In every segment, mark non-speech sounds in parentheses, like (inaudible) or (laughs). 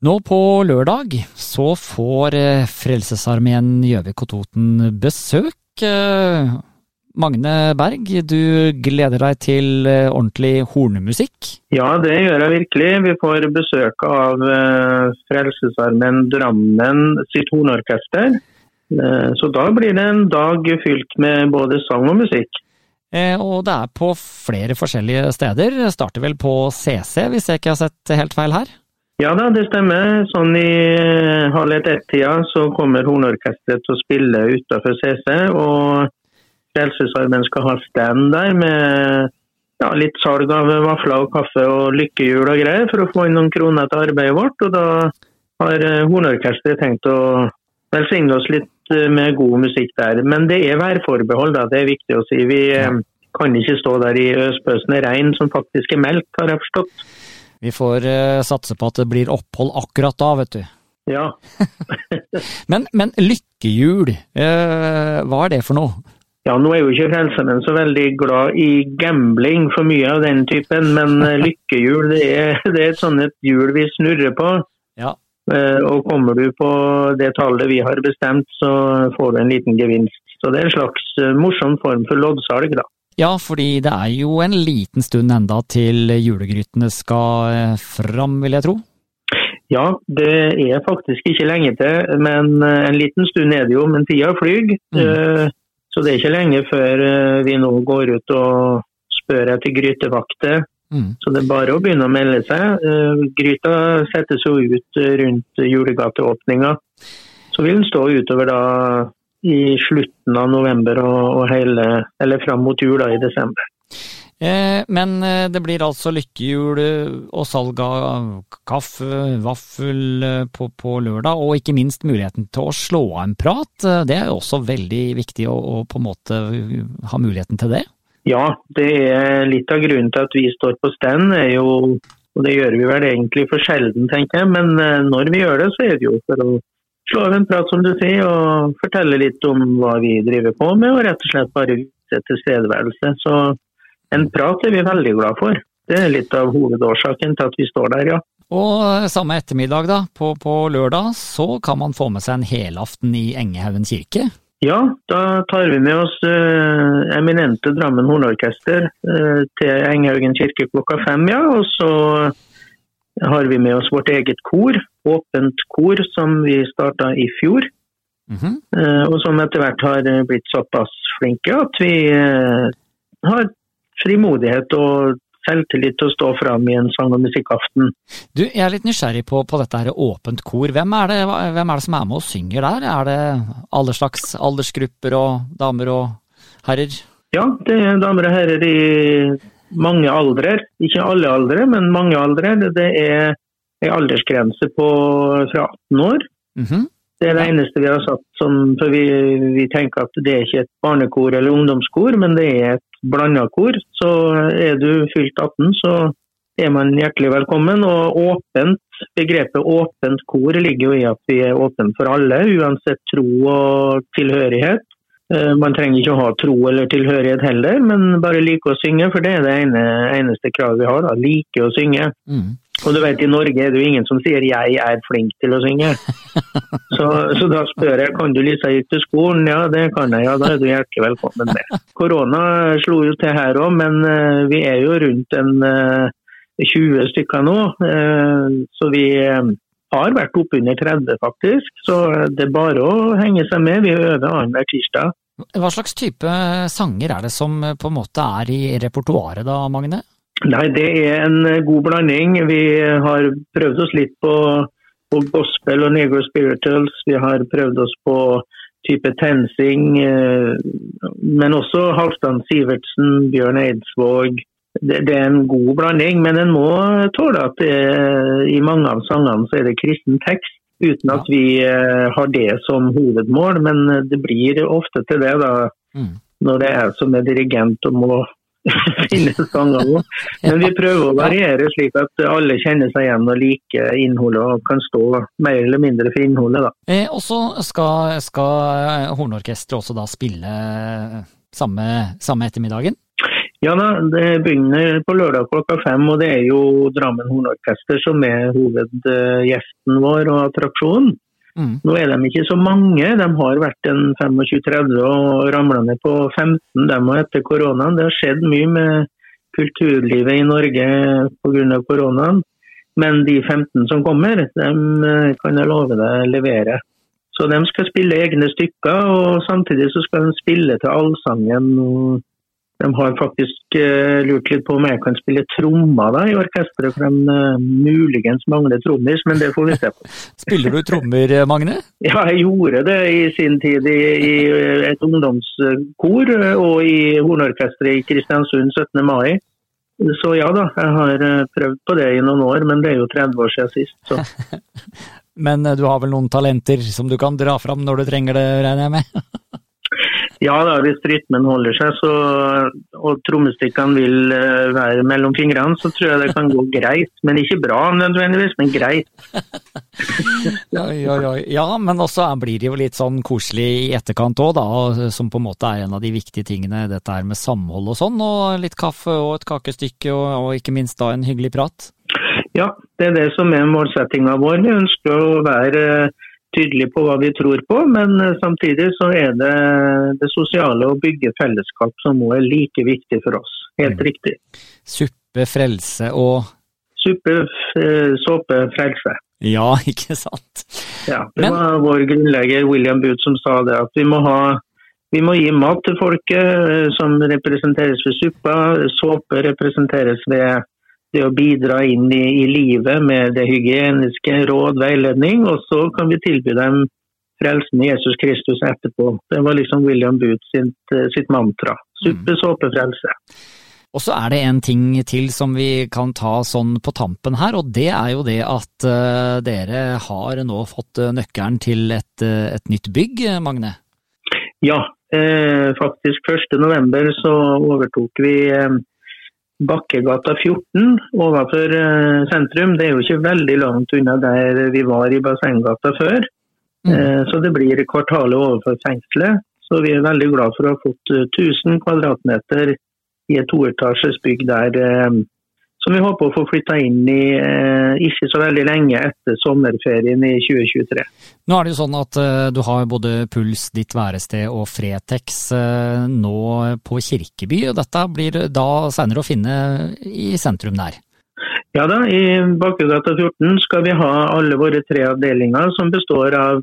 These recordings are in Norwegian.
Nå på lørdag så får eh, Frelsesarmeen Gjøvik og Toten besøk. Eh, Magne Berg, du gleder deg til eh, ordentlig hornmusikk? Ja, det gjør jeg virkelig. Vi får besøk av Frelsesarmeen Drammen sitt hornorkester. Så da blir det en dag fylt med både sang og musikk. Og det er på flere forskjellige steder. Starter vel på CC, hvis jeg ikke har sett helt feil her? Ja da, det stemmer. Sånn i eh, halv ett-ett-tida så kommer hornorkesteret til å spille utenfor CC. Og Frelsesarmeen skal ha stand der med ja, litt salg av vafler og kaffe og lykkehjul og greier for å få inn noen kroner til arbeidet vårt. Og da har eh, hornorkesteret tenkt å velsigne oss litt eh, med god musikk der. Men det er værforbehold, da. Det er viktig å si. Vi kan ikke stå der i øspøsende regn som faktisk er melk, har jeg forstått. Vi får uh, satse på at det blir opphold akkurat da, vet du. Ja. (laughs) men, men lykkehjul, uh, hva er det for noe? Ja, Nå er jo ikke Frelsesarmeen så veldig glad i gambling for mye av den typen, men uh, (laughs) lykkehjul det er, det er et sånt et hjul vi snurrer på. Ja. Og kommer du på det tallet vi har bestemt, så får du en liten gevinst. Så det er en slags morsom form for loddsalg, da. Ja, fordi det er jo en liten stund enda til julegrytene skal eh, fram, vil jeg tro? Ja, det er faktisk ikke lenge til, men eh, en liten stund er det jo. Men tida flyr. Mm. Eh, så det er ikke lenge før vi nå går ut og spør etter grytevakter. Mm. Så det er bare å begynne å melde seg. Gryta settes jo ut rundt julegateåpninga. Så vil den stå utover da i slutten av november og, og hele, eller fram mot jul i desember. Eh, men eh, det blir altså lykkehjul eh, og salg av kaffe, vaffel på, på, lørdag, og ikke minst muligheten til å slå av en prat. Det er jo også veldig viktig å, å på en måte ha muligheten til det? Ja, det er litt av grunnen til at vi står på stand, er jo, og det gjør vi vel egentlig for sjelden, tenker jeg, men når vi gjør det, så er det jo for å slå av en prat, som du sier, og fortelle litt om hva vi driver på med, og rett og slett bare vise tilstedeværelse. Så en prat er vi veldig glad for. Det er litt av hovedårsaken til at vi står der, ja. Og samme ettermiddag, da, på, på lørdag, så kan man få med seg en helaften i Engehaugen kirke? Ja, da tar vi med oss eh, eminente Drammen Hornorkester eh, til Enghaugen kirke klokka fem, ja. Og så har vi med oss vårt eget kor, åpent kor, som vi starta i fjor. Mm -hmm. Og som etter hvert har blitt såpass flinke at vi eh, har frimodighet og selvtillit til å stå fram i en sang- og musikkaften. Du, Jeg er litt nysgjerrig på, på dette her åpent kor. Hvem er, det, hvem er, det, som er med og synger der? Er det alle slags aldersgrupper og damer og herrer? Ja, det er damer og herrer i mange aldre. Ikke alle aldre, men mange aldre. Det er en aldersgrense på fra 18 år. Mm -hmm. Det er det eneste vi har satt som For vi, vi, tenker at det er ikke et barnekor eller ungdomskor, men det er et blanda kor. Så er du fylt 18, så er man hjertelig velkommen. Og åpent, begrepet åpent kor ligger jo i at vi er åpne for alle, uansett tro og tilhørighet. Eh, man trenger ikke å ha tro eller tilhørighet heller, men bare like å synge, for det er det ene, eneste kravet vi har. da, Like å synge. Mm. Og du vet, I Norge er det jo ingen som sier 'jeg er flink til å synge'. (laughs) Så, så da spør jeg kan du lyse ut til skolen. Ja, det kan jeg. Ja, da er du hjertelig velkommen med. Korona slo jo til her òg, men uh, vi er jo rundt en uh, eh, 20 stykker nå. Uh, så vi har vært oppunder 30 faktisk. Så det er bare å henge seg med. Vi øver annenhver tirsdag. Hva slags type sanger er det som på en måte er i repertoaret da, Magne? Nei, Det er en god blanding. Vi har prøvd oss litt på, på gospel og negro spirituals. Vi har prøvd oss på type TenSing, eh, men også Halvdan Sivertsen, Bjørn Eidsvåg. Det, det, er en god blanding, men en må tåle at det, i mange av sangene så er det kristen tekst uten at vi eh, har det som hovedmål. Men det blir ofte til det, da, mm. når det er som er dirigent og må finne sanger òg. Men vi prøver å variere slik at alle kjenner seg igjen og liker innholdet og kan stå mer eller mindre for innholdet. da. Eh, og så skal, skal hornorkesteret også da spille samme, samme ettermiddagen? Ja da, det begynner på lørdag klokka fem, og det er jo Drammen Hornorkester som er hovedgjesten vår og attraksjonen. Mm. Nå er de ikke så mange, de har vært en 25-30 og ramla ned på 15 dem og etter koronaen. Det har skjedd mye med kulturlivet i Norge pga. koronaen. Men de 15 som kommer, dem eh, kan jeg love deg levere. Så de skal spille egne stykker, og samtidig så skal de spille til allsangen. De har faktisk uh, lurt litt på om jeg kan spille trommer da, i orkesteret, for de uh, muligens mangler trommis, men det får vi se på. (laughs) Spiller du trommer, Magne? Ja, jeg gjorde det i sin tid i, i et ungdomskor og i hornorkesteret i Kristiansund 17. mai. Så ja da, jeg har eh, prøvd på det i noen år, men det er jo 30 år siden sist. Så. (laughs) men eh, du har vel noen talenter som du kan dra fram når du trenger det, regner jeg med? (laughs) Ja da, hvis rytmen holder seg så, og trommestikkene vil uh, være mellom fingrene, så tror jeg det kan gå greit. Men ikke bra nødvendigvis, men greit. (laughs) ja, oi, oi. ja, men også blir det jo litt sånn koselig i etterkant òg, da. Som på en måte er en av de viktige tingene. Dette her med samhold og sånn. Og litt kaffe og et kakestykke, og, og ikke minst da en hyggelig prat. Ja, det er det som er målsettinga vår. Vi ønsker å være uh, tydelig på hva vi tror på, men eh, samtidig så er det det sosiale å bygge fellesskap som nå er like viktig for oss. Helt mm. riktig. Suppe, frelse og Suppe, eh, såpe, frelse. Ja, (laughs) ikke sant. Ja, Det men... var vår grunnlegger William Booth som sa det, at vi må, ha, vi må gi mat til folket eh, som representeres ved suppa. Såpe representeres ved det å bidra inn i, i, livet med det hygieniske, råd, veiledning. Og så kan vi tilby dem frelsen i Jesus Kristus etterpå. Det var liksom William Booth sitt, eh, sitt mantra. Suppe, mm. såpe, frelse. Og så er det en ting til som vi kan ta sånn på tampen her, og det er jo det at uh, dere har nå fått nøkkelen til et, et nytt bygg, Magne? Ja, eh, faktisk 1.11 så overtok vi eh, Bakkegata 14 overfor eh, sentrum. Det er jo ikke veldig langt unna der vi var i Bassenggata før. Mm. Eh, så det blir kvartalet overfor fengselet. Så vi er veldig glad for å ha fått 1000 eh, kvadratmeter i et toetasjes bygg der som vi håper å få flytta inn i eh, ikke så veldig lenge etter sommerferien i 2023. Nå er det jo sånn at eh, du har både Puls, Ditt værested og Fretex eh, nå på Kirkeby. og Dette blir da senere å finne i sentrum der? Ja da, i Bakkegata 14 skal vi ha alle våre tre avdelinger som består av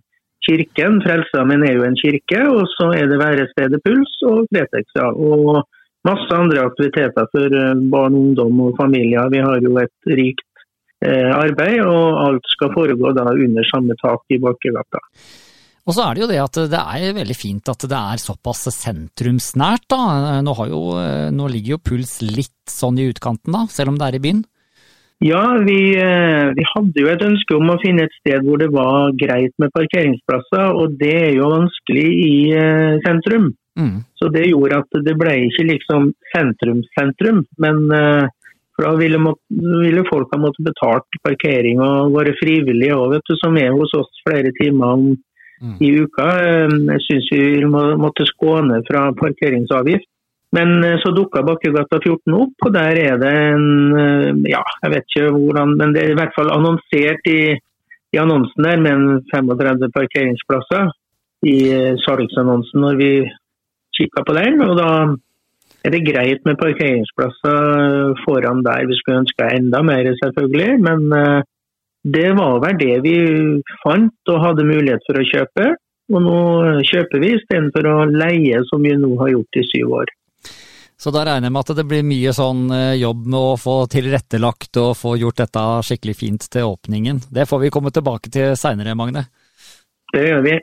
Kirken, Frelsesarmeen er jo en kirke, og så er det værestedet Puls og Fretex. Ja. Og masse andre aktiviteter for eh, barn, ungdom og familier. Vi har jo et rikt eh, arbeid, og alt skal foregå da under samme tak i Bakkegata. Og så er det jo det at det er veldig fint at det er såpass sentrumsnært, da. Nå, jo, eh, nå ligger jo Puls litt sånn i utkanten, da, selv om det er i byen? Ja, vi, vi, hadde jo et ønske om å finne et sted hvor det var greit med parkeringsplasser, og det er jo vanskelig i sentrum. Mm. Så det gjorde at det ble ikke liksom sentrum-sentrum, men uh, for da ville, må, ville, folk ha måttet betalt parkering og vært frivillige òg, som er hos oss flere timer om, mm. i uka. Uh, jeg syns vi må, måtte skåne fra parkeringsavgift. Men uh, så dukka Bakkegata 14 opp, og der er det en Ja, jeg vet ikke hvordan, men det er i hvert fall annonsert i, i annonsen der med en 35 parkeringsplasser i salgsannonsen når vi kikka på den. og da er det greit med parkeringsplasser foran der. Vi skulle ønske enda mer, selvfølgelig. Men eh, det var vel det vi fant og hadde mulighet for å kjøpe. Og nå kjøper vi istedenfor å leie, som vi nå har gjort i syv år. Så da regner jeg med at det blir mye sånn eh, jobb med å få tilrettelagt og få gjort dette skikkelig fint til åpningen. Det får vi komme tilbake til seinere, Magne. Det gjør vi.